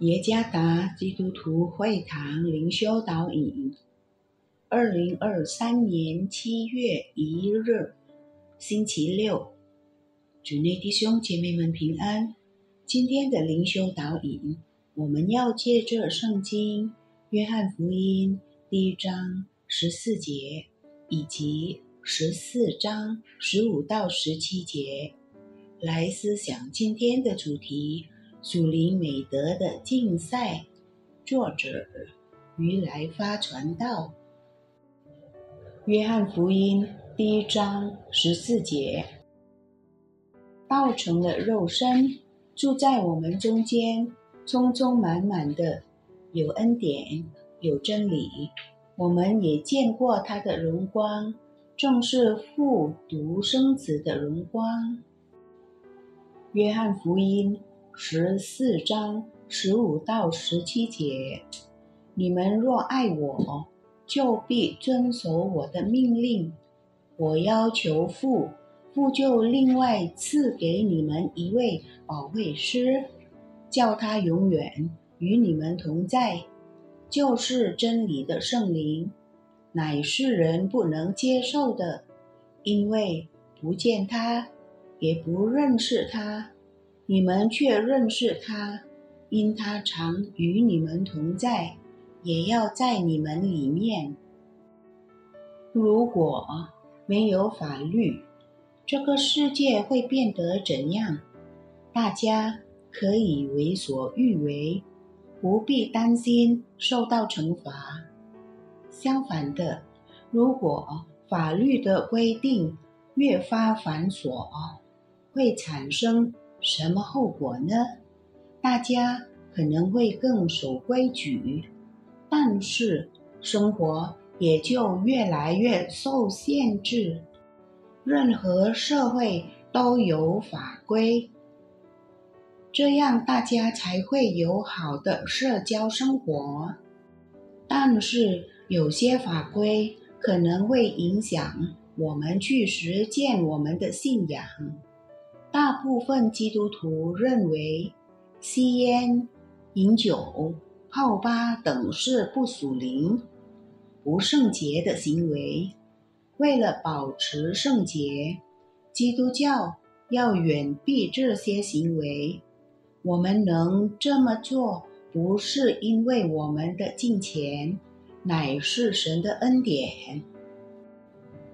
耶加达基督徒会堂灵修导引，二零二三年七月一日，星期六，主内弟兄姐妹们平安。今天的灵修导引，我们要借着圣经约翰福音第一章十四节以及十四章十五到十七节来思想今天的主题。属灵美德的竞赛，作者于来发传道。约翰福音第一章十四节：道成了肉身，住在我们中间，充充满满的有恩典，有真理。我们也见过他的荣光，正是父独生子的荣光。约翰福音。十四章十五到十七节：你们若爱我，就必遵守我的命令。我要求父，父就另外赐给你们一位保惠师，叫他永远与你们同在，就是真理的圣灵，乃是人不能接受的，因为不见他，也不认识他。你们却认识他，因他常与你们同在，也要在你们里面。如果没有法律，这个世界会变得怎样？大家可以为所欲为，不必担心受到惩罚。相反的，如果法律的规定越发繁琐，会产生。什么后果呢？大家可能会更守规矩，但是生活也就越来越受限制。任何社会都有法规，这样大家才会有好的社交生活。但是有些法规可能会影响我们去实践我们的信仰。大部分基督徒认为，吸烟、饮酒、泡吧等是不属灵、不圣洁的行为。为了保持圣洁，基督教要远避这些行为。我们能这么做，不是因为我们的金钱，乃是神的恩典。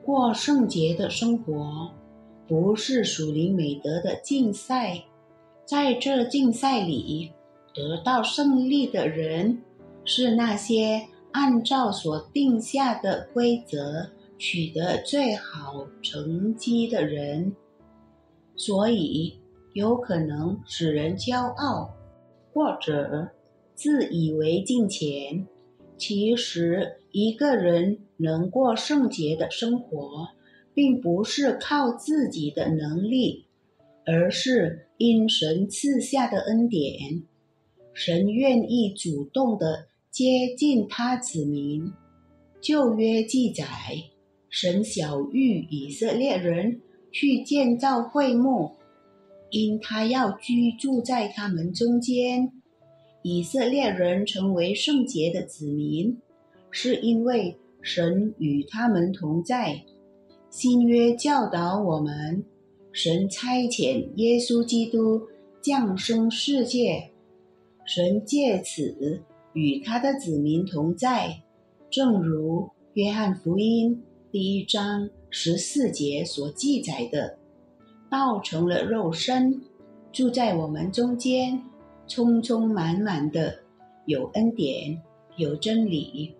过圣洁的生活。不是属灵美德的竞赛，在这竞赛里得到胜利的人，是那些按照所定下的规则取得最好成绩的人。所以，有可能使人骄傲，或者自以为进前。其实，一个人能过圣洁的生活。并不是靠自己的能力，而是因神赐下的恩典。神愿意主动的接近他子民。旧约记载，神小谕以色列人去建造会幕，因他要居住在他们中间。以色列人成为圣洁的子民，是因为神与他们同在。新约教导我们，神差遣耶稣基督降生世界，神借此与他的子民同在，正如约翰福音第一章十四节所记载的，道成了肉身，住在我们中间，充充满满的有恩典，有真理，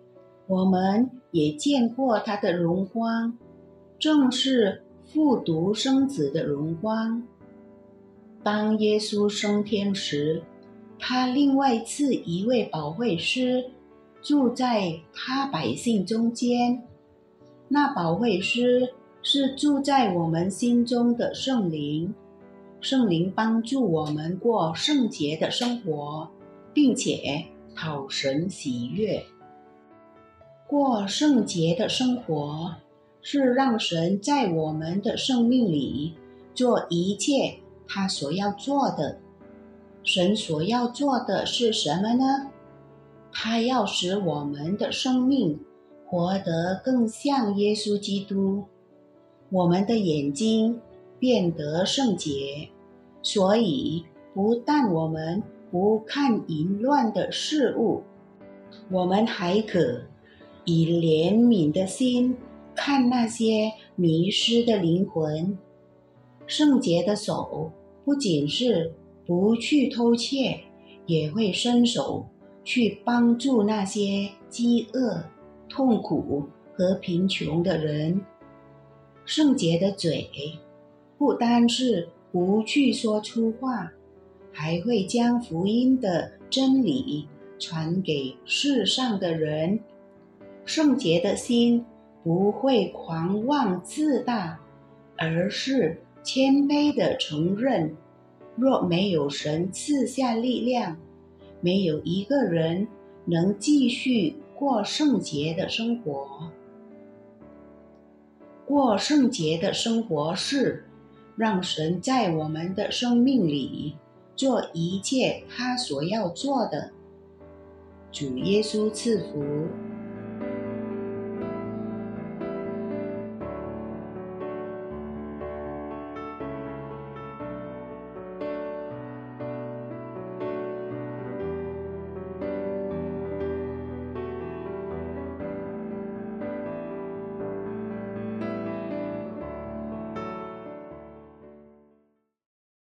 我们也见过他的荣光。正是复读生子的荣光。当耶稣升天时，他另外赐一位保惠师住在他百姓中间。那保惠师是住在我们心中的圣灵，圣灵帮助我们过圣洁的生活，并且讨神喜悦。过圣洁的生活。是让神在我们的生命里做一切他所要做的，神所要做的是什么呢？他要使我们的生命活得更像耶稣基督，我们的眼睛变得圣洁。所以，不但我们不看淫乱的事物，我们还可以怜悯的心看那些迷失的灵魂。圣洁的手不仅是不去偷窃，也会伸手去帮助那些饥饿、痛苦和贫穷的人。圣洁的嘴不单是不去说粗话，还会将福音的真理传给世上的人。圣洁的心不会狂妄自大，而是。谦卑的承认，若没有神赐下力量，没有一个人能继续过圣洁的生活。过圣洁的生活是让神在我们的生命里做一切他所要做的。主耶稣赐福。